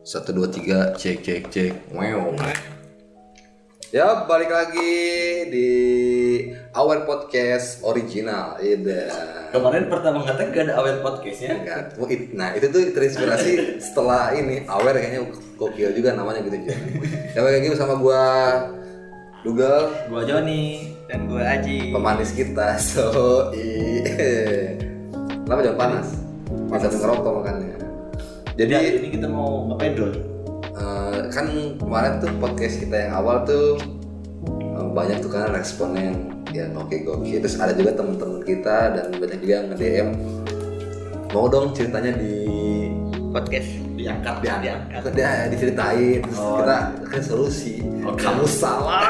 Satu dua tiga cek cek cek. Wow. Ya balik lagi di Awal Podcast original. Ida. Kemarin pertama kata gak ada awet podcastnya. Enggak. Nah itu tuh terinspirasi setelah ini Aware kayaknya gokil juga namanya gitu. Ya balik lagi sama gua Dugal Gua Joni. dan gue Aji pemanis kita so i kenapa jangan panas masa ngerokok makanya Jadi jadi ini kita mau ngepedol. eh, kan kemarin tuh podcast kita yang awal tuh eh, banyak tuh kan responnya yang ya oke gokil terus ada juga teman-teman kita dan banyak juga yang nge-DM mau dong ceritanya di podcast. Diangkat, diangkat. dia diceritain. Terus Oh. kita kan solusi. Oke. kamu salah.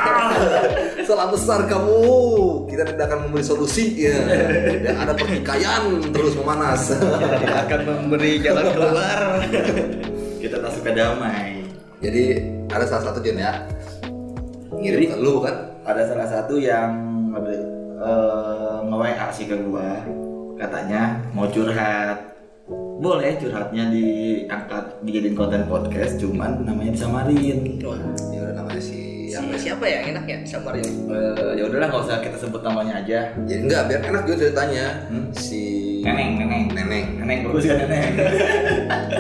Salah besar kamu. Kita tidak akan memberi solusi. Ya. Yang ada pertikaian. Terus memanas. Tidak akan memberi jalan keluar. Kita tak suka damai. jadi ada salah satu Jon ya. Ngirim ke lu kan? Ada salah satu yang uh, nge-WA sih ke gua. Katanya mau curhat. Boleh curhatnya diangkat dijadiin konten podcast, cuman namanya disamarin. Wah, ya udah namanya si si- siapa ya? Yang enak ya samar ini Eh, ya udahlah nggak usah kita sebut namanya aja. jadi enggak biar enak juga ceritanya. Hmm? si Neneng, neneng, neneng. Neneng bagus kan neneng.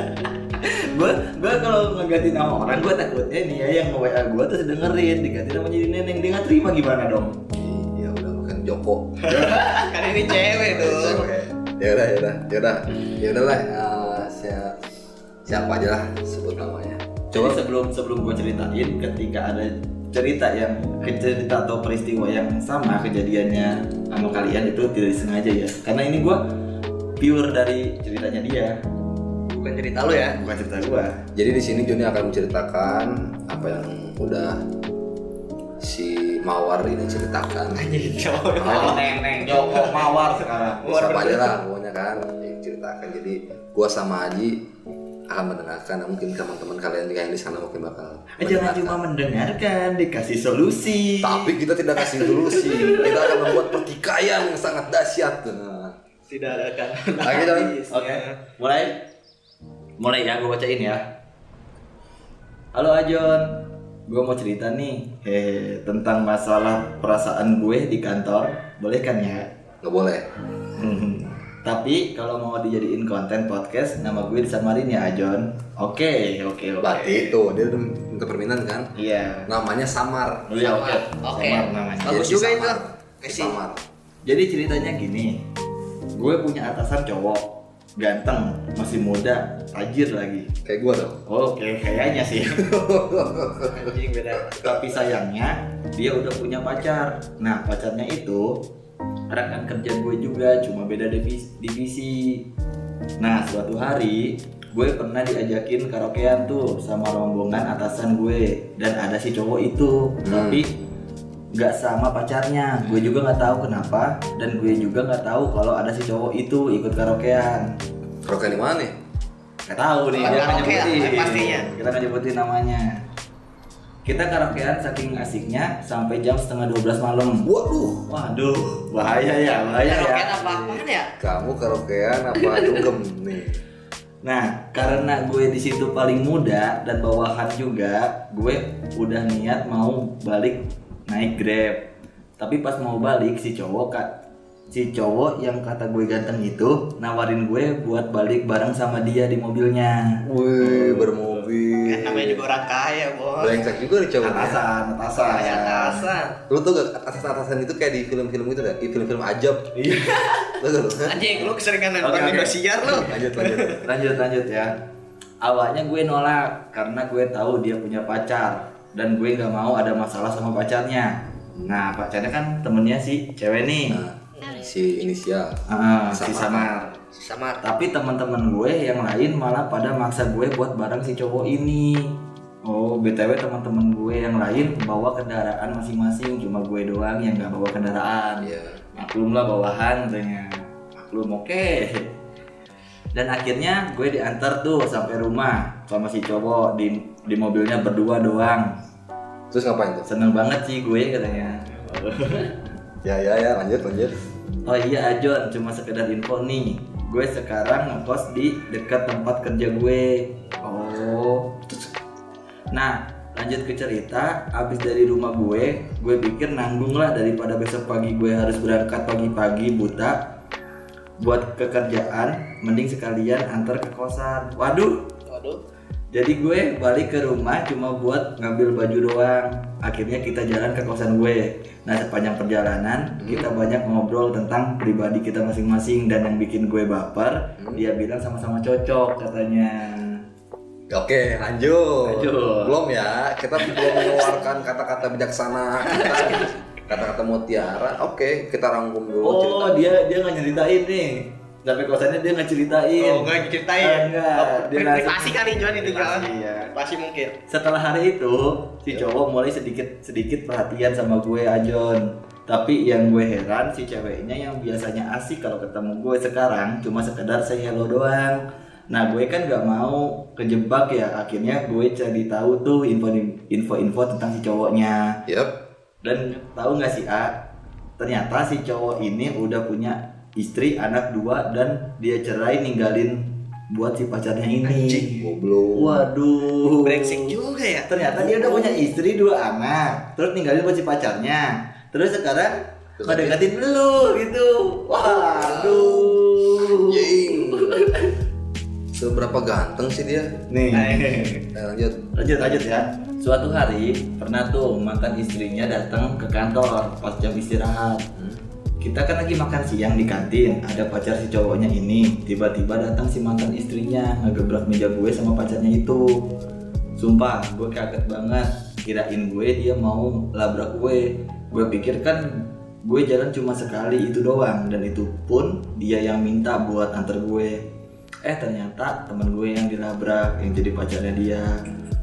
gua gua kalau ngeganti nama orang gua takutnya nih ya yang nge-WA gua terus dengerin diganti nama jadi neneng. Dia nggak terima gimana dong? ya udah bukan Joko. Kan ini cewek tuh ya udah ya udah ya udah ya udah lah siapa siapa aja lah sebut namanya. Coba sebelum sebelum gue ceritain ketika ada cerita yang cerita atau peristiwa yang sama kejadiannya sama kalian itu tidak disengaja ya. Karena ini gue pure dari ceritanya dia. Bukan cerita lo ya. Bukan cerita gue Jadi di sini Joni akan menceritakan apa yang udah si Mawar ini ceritakan. anjing oh, neng neng Joko mawar sekarang Siapa aja lah pokoknya kan diceritakan. Jadi gua sama Aji akan mendengarkan. Nah, mungkin teman-teman kalian yang di sana mungkin bakal. Eh, jangan cuma mendengarkan dikasih solusi Tapi kita tidak kasih solusi. Kita akan membuat pertikaian yang sangat dahsyat. Nah, tidak akan Lagi dong. oke mulai mulai ya gue bacain ya halo Ajon gue mau cerita nih hehe tentang masalah perasaan gue di kantor boleh kan ya nggak boleh. Hmm. Tapi kalau mau dijadiin konten podcast, nama gue disamarin ya Ajon. Oke, oke, oke. Berarti itu dia udah minta permintaan kan. Iya. Namanya Samar. Oh, iya, oke. Oke. Samar namanya. Bagus juga Samar. itu. Kasih. Samar. Jadi ceritanya gini, gue punya atasan cowok, ganteng, masih muda, tajir lagi. Kayak gua dong. Oke, kayaknya sih. anjing beda Tapi sayangnya dia udah punya pacar. Nah pacarnya itu rekan kerja gue juga, cuma beda divisi. divisi. Nah suatu hari gue pernah diajakin karaokean tuh sama rombongan atasan gue dan ada si cowok itu, Hmm. tapi nggak sama pacarnya. Gue juga nggak tahu kenapa dan gue juga nggak tahu kalau ada si cowok itu ikut karaokean. Karaoke di mana nih? Gak tahu nih, lah, nyebutin. pastinya. Kita nggak nyebutin namanya. Kita karaokean saking asiknya sampai jam setengah 12 malam. Waduh. Waduh, bahaya ya, bahaya ya. karaokean apa apaan ya Kamu karaokean apa dugem nih? Nah, karena gue di situ paling muda dan bawahan juga, gue udah niat mau balik naik Grab. Tapi pas mau balik si cowok kak si cowok yang kata gue ganteng itu nawarin gue buat balik bareng sama dia di mobilnya. Wih, kan bermobil. namanya juga orang kaya bos Brengsek juga nih cowoknya. Atasan, atasan. kaya atasan Lu tau gak atasan-atasan itu kayak di film-film gitu gak? Di film-film ajab. Iya. Lu? anjing lu keseringan nonton oke. Indosiar lu Lanjut, lanjut. lanjut lanjut ya awalnya gue nolak karena gue tahu dia punya pacar dan gue nggak mau ada masalah sama pacarnya. Nah pacarnya kan temennya si cewek nih. Nah, si inisial. Ah, si Samar. samar. Samar. Tapi teman-teman gue yang lain malah pada maksa gue buat bareng si cowok ini. Oh btw teman-teman gue yang lain bawa kendaraan masing-masing. Cuma gue doang yang nggak bawa kendaraan. Iya. maklum lah bawahan katanya. Maklum oke. Dan akhirnya gue diantar tuh sampai rumah sama si cowok di di mobilnya berdua doang Terus ngapain tuh? seneng banget sih gue katanya Ya, ya, ya, lanjut, lanjut. oh iya Ajon cuma sekedar info nih gue sekarang ngekos di dekat tempat kerja gue oh Nah, lanjut ke cerita, abis dari rumah gue, gue pikir nanggung lah daripada besok pagi gue harus berangkat pagi-pagi buta buat ke kerjaan, mending sekalian antar ke kosan. Waduh, Waduh. Jadi gue balik ke rumah cuma buat ngambil baju doang. Akhirnya kita jalan ke kosan gue. Nah sepanjang perjalanan kita banyak ngobrol tentang pribadi kita masing-masing dan yang bikin gue baper, dia bilang sama-sama cocok katanya. Oke, lanjut. Lanjut. Belum ya, kita belum mengeluarkan kata-kata bijaksana. Kata-kata mutiara. Oke, kita rangkum dulu Oh cerita. dia dia nggak nyeritain nih. Sampai kosannya dia nggak ceritain. Oh, enggak ceritain. Ah, enggak. Oh, Dia privasi kali John itu John. Privasi, ya. Pasti mungkin. Setelah hari itu, si cowok mulai sedikit sedikit perhatian sama gue Ajon. Tapi yang gue heran si ceweknya yang biasanya asik kalau ketemu gue sekarang cuma sekedar say hello doang. Nah gue kan gak mau kejebak ya akhirnya gue cari tahu tuh info info tentang si cowoknya Yap. dan tahu nggak sih A ternyata si cowok ini udah punya istri anak dua dan dia cerai ninggalin buat si pacarnya ini Goblok. waduh Brengsek juga ya. ternyata dia udah punya istri dua anak terus ninggalin buat si pacarnya terus sekarang ngedeketin lu gitu waduh Jing. Seberapa ganteng sih dia? nih Eh, lanjut. lanjut lanjut ya suatu hari pernah tuh mantan istrinya datang ke kantor pas jam istirahat kita kan lagi makan siang di kantin ada pacar si cowoknya ini. Tiba-tiba datang si mantan istrinya ngegebrak meja gue sama pacarnya itu. Sumpah gue kaget banget. Kirain gue dia mau labrak gue. Gue pikir kan gue jalan cuma sekali itu doang. Dan itu pun dia yang minta buat antar gue. Eh ternyata temen gue yang dilabrak yang jadi pacarnya dia.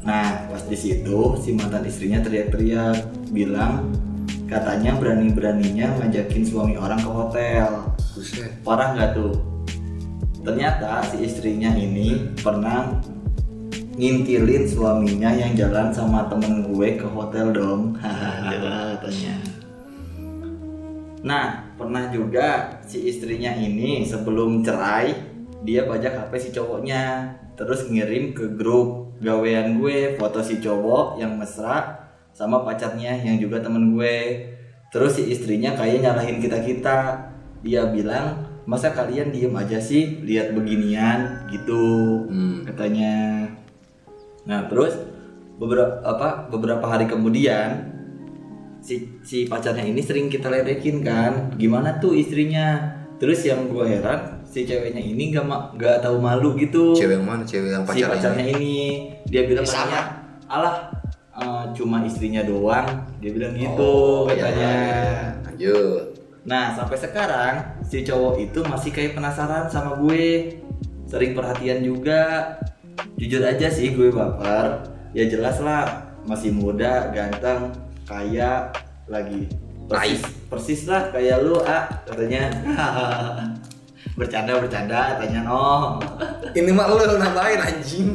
Nah pas di situ si mantan istrinya teriak-teriak bilang katanya berani-beraninya ngajakin suami orang ke hotel. Buset. parah nggak tuh? Ternyata si istrinya ini pernah ngintilin suaminya yang jalan sama temen gue ke hotel dong. Hahaha katanya. Nah pernah juga si istrinya ini sebelum cerai dia bajak HP si cowoknya. Terus ngirim ke grup gawean gue foto si cowok yang mesra sama pacarnya yang juga temen gue terus si istrinya kayak nyalahin kita kita dia bilang masa kalian diem aja sih lihat beginian gitu Hmm. katanya nah terus beberapa apa beberapa hari kemudian si si pacarnya ini sering kita ledekin kan gimana tuh istrinya terus yang gue heran si ceweknya ini gak ma- gak tahu malu gitu Cewek yang mana? Cewek yang si pacarnya? pacarnya ini dia bilang Sama. katanya alah eh, cuma istrinya doang. Dia bilang gitu Oh, katanya. ya. Lanjut. Nah sampai sekarang si cowok itu masih kayak penasaran sama gue. Sering perhatian juga. Jujur aja sih gue baper. Ya jelas lah masih muda, ganteng, kaya, lagi persis, persis lah kayak lu ah katanya. Bercanda bercanda katanya no Ini mah lu nambahin anjing.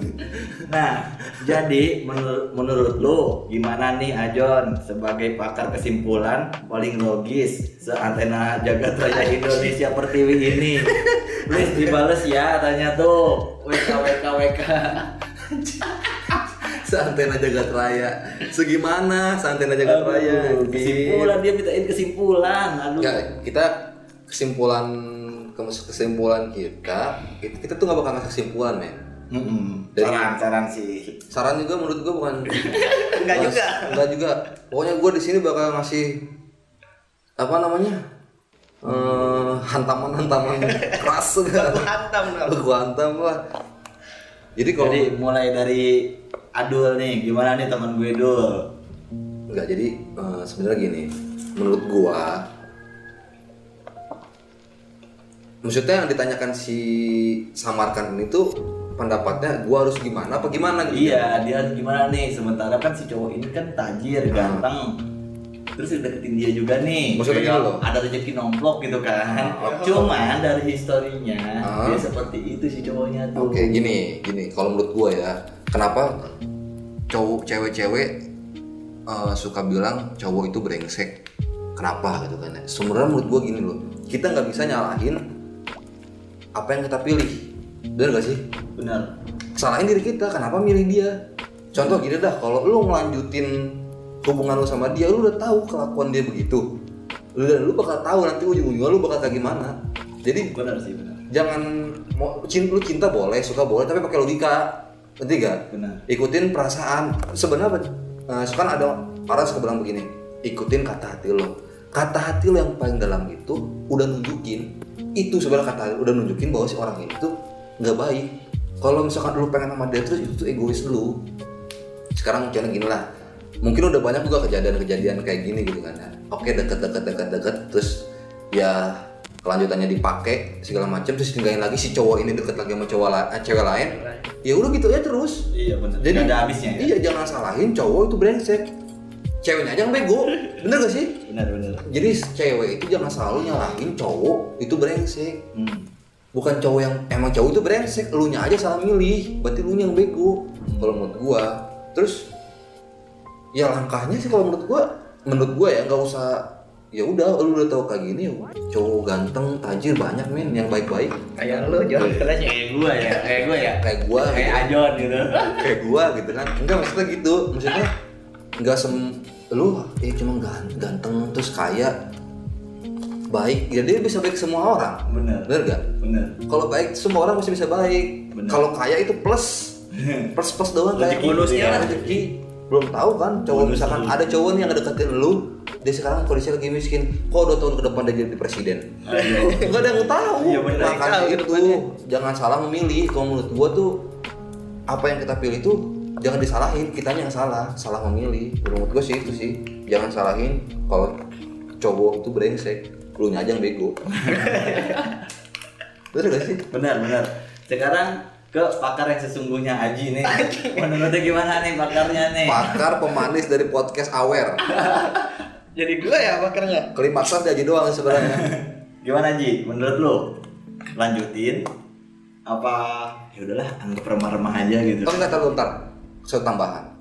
Nah, jadi menur- menurut lu gimana nih Ajon sebagai pakar kesimpulan paling logis seantena jagat raya Indonesia Pertiwi ini? Please dibales ya tanya tuh. WK WK WK. Seantena jagat raya. Segimana seantena jagat raya? Aduh, kesimpulan dia mintain kesimpulan. Aduh. Enggak, kita kesimpulan kesimpulan kita kita, kita tuh nggak bakal ngasih kesimpulan men Mm-mm. Dari- Saran-saran sih. saran juga menurut gue bukan Enggak Mas- juga. enggak juga pokoknya gue di sini bakal ngasih apa namanya eh hantaman hantaman keras enggak Aku hantam dong. gue hantam lah jadi kalau Jadi mulai dari Adul nih, gimana nih teman gue Dul? Enggak, jadi eh, sebenarnya gini, menurut gua maksudnya yang ditanyakan si Samarkan ini tuh pendapatnya gua harus gimana apa gimana gitu. Iya, dia harus gimana nih? Sementara kan si cowok ini kan tajir, ganteng. Terus deketin dia juga nih. Maksudnya loh. Ada rezeki nomplok gitu kan. Cuman dari historinya Ah. dia seperti itu si cowoknya tuh. Oke, gini, gini. Kalau menurut gua ya, kenapa cowok cewek-cewek eh, suka bilang cowok itu brengsek? Kenapa gitu kan? ya? Sebenarnya menurut gua gini loh, kita nggak bisa nyalahin apa yang kita pilih. Bener gak sih? Benar. Salahin diri kita, kenapa milih dia? contoh gini dah kalau lu ngelanjutin hubungan lu sama dia lu udah tahu kelakuan dia begitu. Lu lu bakal tahu nanti ujung-ujungnya lu bakal kayak gimana. Jadi benar sih benar. jangan mau cinta lu cinta boleh suka boleh tapi pakai logika. Ngerti gak benar. Ikutin perasaan. Sebenarnya uh, kan ada orang suka bilang begini ikutin kata hati lo kata hati lo yang paling dalam itu udah nunjukin itu sebenarnya kata hati udah nunjukin bahwa si orang itu nggak baik kalau misalkan lu pengen sama dia terus itu egois lu. Sekarang contohnya gini lah. Mungkin udah banyak juga kejadian-kejadian kayak gini gitu kan ya. oke deket deket deket deket terus ya kelanjutannya dipakai segala macam terus tinggalin lagi si cowok ini deket lagi sama cowok la- eh, cewek lain. Ya udah gitu aja terus. Iya benar jadi Nggak ada habisnya ya? iya jangan salahin cowok itu brengsek. Ceweknya aja yang bego. Bener gak sih? Benar benar jadi cewek itu jangan selalu nyalahin cowok itu brengsek. Hmm. Bukan cowok yang emang cowok itu brengsek lu nya aja salah milih. Berarti lu yang bego kalau menurut gua. Terus ya langkahnya sih kalau menurut gua menurut gua ya nggak usah ya udah lu udah tahu kayak gini cowok ganteng tajir banyak men yang baik-baik. Kayak lu jual kelasnya. kayak gua ya kayak gua ya. Kayak gua kayak gitu. Ajon gitu. Kayak gua gitu kan. Enggak maksudnya gitu. Maksudnya enggak sem lu ya cuma gan- ganteng terus kaya baik ya dia bisa baik semua orang. Benar bener gak benar kalau baik semua orang masih bisa baik. Bener. kalau kaya itu plus. Plus plus doang kayak bonusnya lah. rezeki. Belum tahu kan? Cowok Bonus. misalkan dulu. ada cowok nih yang ngedeketin lu dia sekarang kondisi lagi miskin. Kok dua tahun ke depan dia jadi presiden? Nggak ada yang tahu. Iya, bener. makanya itu. jangan salah memilih. Kalau menurut gua tuh apa yang kita pilih tuh jangan disalahin. Kitanya yang salah. Salah memilih. Menurut gua sih itu sih. Jangan salahin kalau cowok itu brengsek lu nya aja yang bego. Bener gak sih? Benar benar. Sekarang ke pakar yang sesungguhnya Aji nih. Menurutnya gimana nih pakarnya nih? Pakar pemanis dari podcast Awer. Jadi gua ya bakarnya. klimaksan dia aja doang sebenarnya. Gimana Ji menurut lo lanjutin. Apa ya udahlah anggap remah-remah aja gitu. Oh enggak tahu ntar satu tambahan.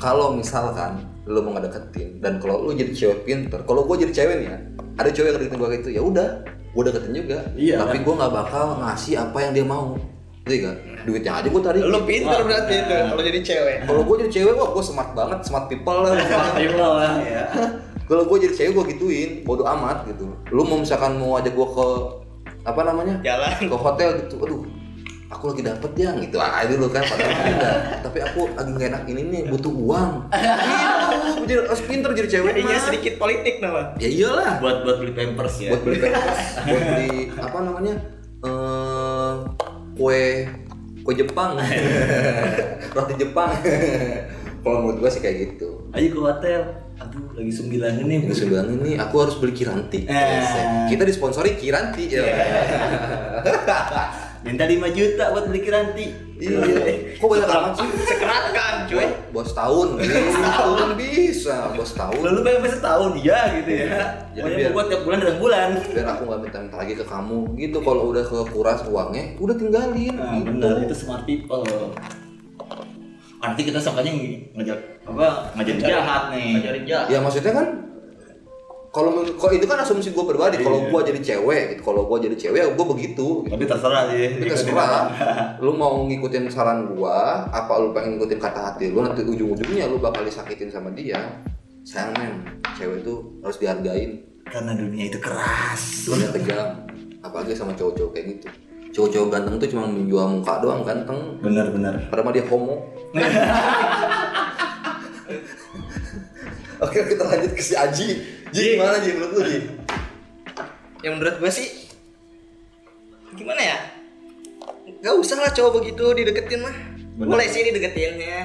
Kalau misalkan lu mau ngedeketin dan kalau lu jadi cewek pinter kalau gua jadi cewek nih ya ada cewek yang deketin gua gitu ya udah gua deketin juga Iya, tapi kan? gua nggak bakal ngasih apa yang dia mau Iya kan? Duitnya aja gua tarik. Lu pinter Wah. berarti itu kalau jadi cewek. Kalau gua jadi cewek, wah gua smart banget, smart people lah. Ayo lah ya Kalau gue jadi cewek gue gituin, bodo amat gitu. Lu mau misalkan mau ajak gue ke apa namanya? Jalan. Ke hotel gitu. Aduh, aku lagi dapet ya gitu aja dulu kan padahal enggak. Tapi aku lagi gak enak ini nih butuh uang. Gitu, jadi harus pinter jadi cewek Jadinya mah. sedikit politik nama. Ya iyalah. buat buat beli pampers ya Buat beli pampers, buat beli apa namanya? eh kue kue Jepang. Roti Jepang. Kalau menurut gue sih kayak gitu. ayo ke hotel aduh lagi sembilan ini Gue bilang ini aku harus beli Kiranti. Eh. Kita disponsori Kiranti ya. minta 5 juta buat beli kiranti Iya. Kok banyak amat sih? Sekeratkan cuy. Bos tahun gitu kan bisa, bos tahun. lalu pengen setahun iya gitu ya Jadi pokoknya biar- buat tiap bulan dan bulan Biar aku nggak minta-minta lagi ke kamu gitu. Kalau udah kekuras uangnya, udah tinggalin. nah gitu. benar itu smart people nanti kita sangkanya ngajak apa ngajak jahat nih Ngajarin jahat. Ya maksudnya kan kalau kalau itu kan asumsi gue pribadi kalau Iya. gue jadi cewek gitu kalau gue jadi cewek ya gue begitu gitu. tapi terserah sih. Itu terserah. Lu mau ngikutin saran gua apa lu pengen ngikutin kata hati lu nanti ujung-ujungnya lu bakal disakitin sama dia. Sayang men cewek itu harus dihargain. Karena dunia itu keras. Dunia kejam apalagi sama cowok-cowok kayak gitu. Cowok-cowok ganteng tuh cuma menjual muka doang ganteng. Benar benar padahal dia homo. Oke kita lanjut ke si Aji Ji gimana Ji menurut lu Ji? Yang menurut gue sih gimana ya? Gak usah lah cowok begitu dideketin mah. Bener. Boleh sih dideketin ya.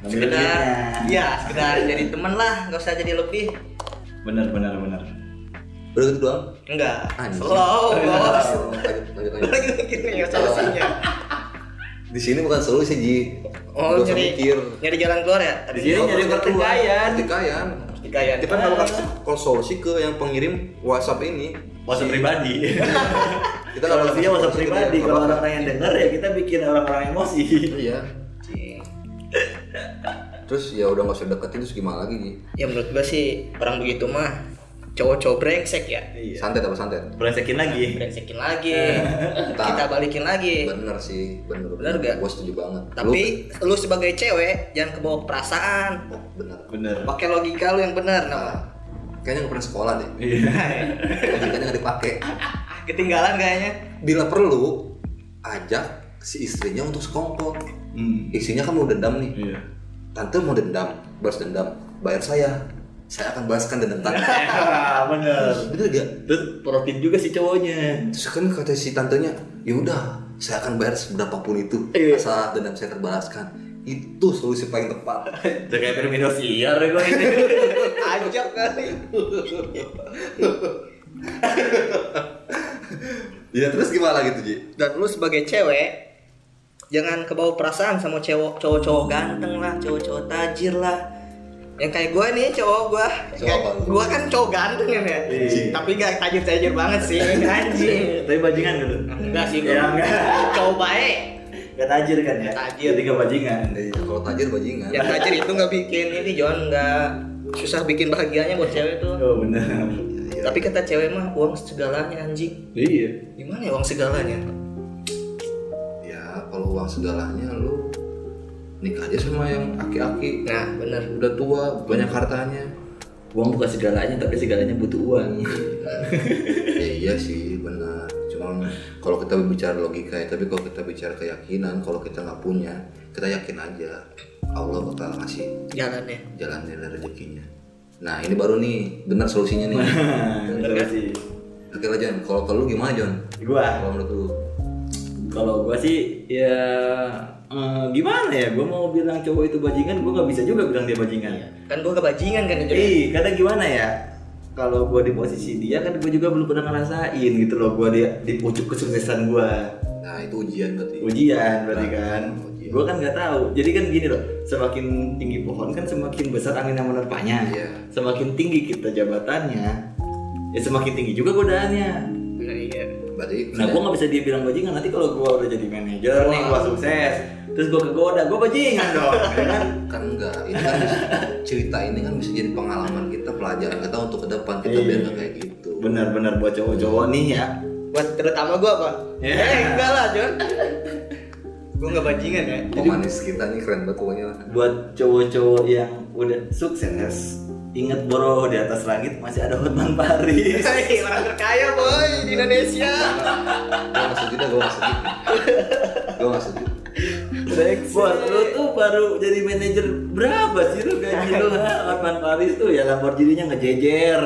Ngambil Sekedar, duitnya. ya sekedar jadi teman lah, gak usah jadi lebih. benar benar benar Udah gitu doang? Enggak. Slow, bos. Lagi mikir nih solusinya. Di sini bukan solusi Ji Oh, nyari mikir nyari jalan keluar ya? Di sini nyari pertikaian. Pertikaian Pertikaian. Kita kan kalau kasih kalau solusi ke yang pengirim WhatsApp ini WhatsApp pribadi Kita solusinya kasih WhatsApp pribadi kalau orang-orang yang dengar ya kita bikin orang-orang emosi Iya. Terus ya udah nggak usah deketin terus gimana lagi Ji? Ya menurut gue sih orang begitu mah cowok-cowok brengsek ya Iya. santet apa santet Brengsekin lagi. brengsekin lagi Entah. kita balikin lagi bener sih bener Bener gak? gue setuju banget tapi lu sebagai cewek jangan kebawa perasaan lu, oh, bener Bener. pakai logika lu yang benar nah, nah, kayaknya nggak pernah sekolah deh Iya. logikanya nggak dipakai ketinggalan kayaknya bila perlu ajak si istrinya untuk sekongkol Hmm. istrinya kan mau dendam nih Iya. tante mau dendam balas dendam bayar saya saya akan balaskan dendam tante bener. bener gak Terus proaktif juga si cowoknya. terus kan kata si tantenya ya udah saya akan bayar seberapapun itu Iya. asal dendam saya terbalaskan itu solusi paling tepat Udah kayak Firmino siar ya gue ini. ajak kali ya terus gimana gitu Ji dan lu sebagai cewek jangan kebawa perasaan sama cowok cowok-cowok ganteng lah cowok-cowok tajir lah yang kayak gue nih cowok gue gue kan cowok ganteng kan ya Iya. tapi gak tajir-tajir banget sih anjing Tapi bajingan gitu. enggak sih gue Ya, enggak. cowok baik Gak tajir kan ya? Tajir. Jadi gak bajingan. Iya, kalau tajir bajingan yang tajir itu nggak bikin ini John nggak susah bikin bahagianya buat cewek tuh Oh bener. Iya. tapi kata cewek mah uang segalanya anjing Iya. gimana ya uang segalanya ya kalau uang segalanya lu nikah aja sama yang aki-aki. Nah bener. Udah tua banyak hartanya. Uang bukan segalanya, tapi segalanya butuh uang. ya iya sih benar. Cuma kalau kita bicara logika ya tapi kalau kita bicara keyakinan kalau kita nggak punya kita yakin aja Allah bakal ngasih jalannya. jalannya dan rezekinya. Nah ini baru nih benar solusinya nih. Bener gak sih? oke lah John kalau kalau lu gimana John Gua, kalau menurut lu? Kalau gua sih ya eh, gimana ya? Gua mau bilang cowok itu bajingan, gua nggak bisa juga bilang dia bajingan. kan gue kebajingan kan John Ih, kadang gimana ya? Kalau gua di posisi dia kan gua juga belum pernah ngerasain gitu loh. Gua di di pucuk kesuksesan gua. nah itu ujian berarti Ujian berarti Nah, kan. ujian. Gua kan nggak tahu. Jadi kan gini loh, semakin tinggi pohon kan semakin besar angin yang menerpanya. Iya. Semakin tinggi kita jabatannya, ya semakin tinggi juga godaannya. Nah, iya berarti Nah, gua nggak bisa dia bilang bajingan. Nanti kalau gua udah jadi manajer nih, gua sukses, terus gua kegoda, gua bajingan dong, ya kan? kan enggak ini kan bisa- cerita ini kan bisa jadi pengalaman kita pelajaran kita untuk ke depan. Kita biar nggak kayak gitu. Benar-benar buat cowok-cowok nih ya. buat terutama gue apa Ya. eh enggak lah John. Gue nggak bajingan ya. Pemanis kita nih keren banget pokoknya. Buat cowok-cowok yang udah sukses, inget bro di atas langit masih ada Hotman Paris. Hei, orang terkaya boy di Indonesia. Gue nggak setuju dah gue nggak setuju gue nggak setuju Buat lu tuh baru jadi manajer berapa sih lu gaji lu ha? Hotman Paris tuh ya Lamborghini-nya ngejejer.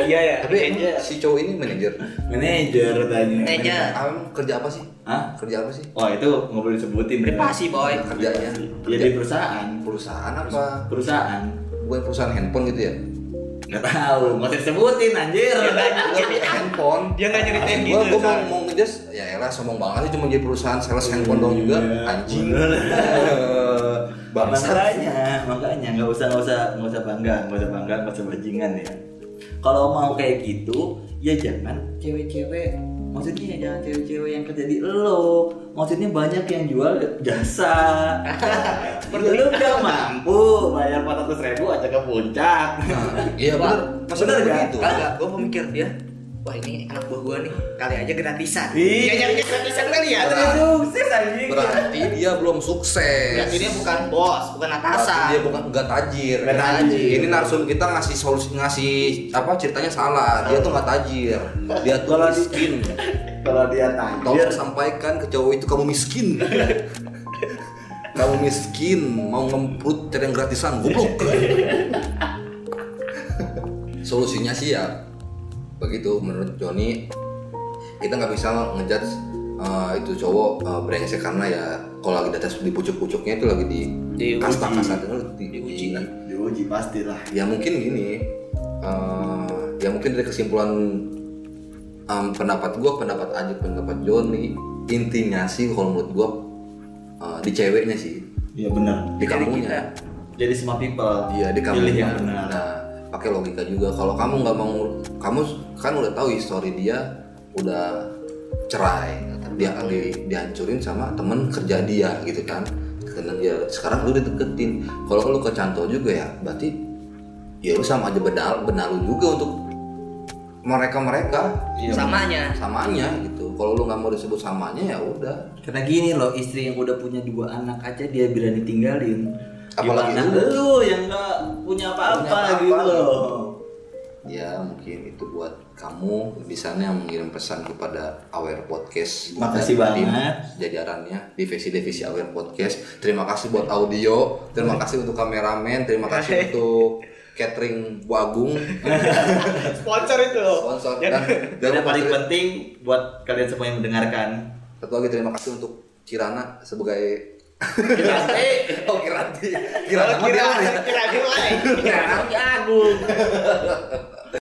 iya ya tapi emang si cowok ini manajer Manajer tanya. Manajer. Am, kerja apa sih Hah? kerja apa sih Oh itu nggak boleh disebutin. privasi boy kerjanya Ya di perusahaan. perusahaan apa Perusahaan. bukan perusahaan handphone gitu ya Nggak tahu, usah disebutin anjir. Handphone dia nggak nyeritain gitu gue mau mau ngejas ya elah sombong banget sih cuma jadi perusahaan sales handphone dong juga. Iya, anjing makanya, makanya nggak usah nggak usah nggak usah bangga, nggak usah bangga, nggak usah bajingan ya. Kalau mau kayak gitu, ya jangan cewek-cewek. Maksudnya ya jangan cewek-cewek yang kerja di lo. Maksudnya banyak yang jual jasa. lu udah mampu bayar 400 ribu aja ke puncak. iya bener bener kan? begitu Kagak, gue pemikir ya Wah ini anak buah gue nih, kali aja gratisan Ih. Dia nyarinya gratisan kali ya Udah sukses anjing. berarti dia belum sukses Berarti dia bukan bos, bukan Berarti atasan dia bukan enggak tajir. Nggak tajir. Ini narsum kita ngasih solusi ngasih apa ceritanya salah. Dia tuh nggak tajir. Dia tuh miskin. Kalau dia tajir, Tolong sampaikan ke cowok itu kamu miskin. kamu miskin mau ngemprut cari yang gratisan goblok. Solusinya sih ya begitu menurut Joni kita nggak bisa ngejudge uh, itu cowok uh, brengsek karena ya kalau lagi di atas di pucuk-pucuknya itu lagi di Diuji. kasta-kasta itu di, diuji kan diuji pasti lah. ya mungkin gini eh, ya mungkin dari kesimpulan em, pendapat gue pendapat Ajit pendapat Joni intinya sih kalau menurut gue eh, di ceweknya sih Iya benar. di Jadi kamunya kita. Jadi semua people. iya di Pilih kamunya yang benar. nah pakai logika juga kalau kamu nggak mau kamu kan udah tahu histori dia udah cerai dia di, dihancurin sama temen kerja dia gitu kan karena dia sekarang lu dideketin kalau lu kecantol juga ya berarti ya lu sama aja benar benar lu juga untuk mereka mereka Iya. Samanya. samanya gitu kalau lu nggak mau disebut samanya ya udah Karena gini loh, istri yang udah punya dua anak aja dia berani tinggalin. Apalagi Gimana lu? lu yang nggak punya apa-apa Punya apa-apa. gitu loh. ya mungkin itu buat kamu di sana yang mengirim pesan kepada Aware Podcast Makasih Dan tim banget. jajarannya divisi-divisi Aware Podcast terima kasih buat audio terima kasih untuk kameramen terima kasih untuk catering Bu Agung Sponsor itu loh. sponsor Ya. dan Dan yang paling penting buat kalian semua yang mendengarkan. satu lagi terima kasih untuk Kirana sebagai Kiranti. oh Kiranti Kalau Kirana mah kira dia- kira dimulai. Kiranti Agung.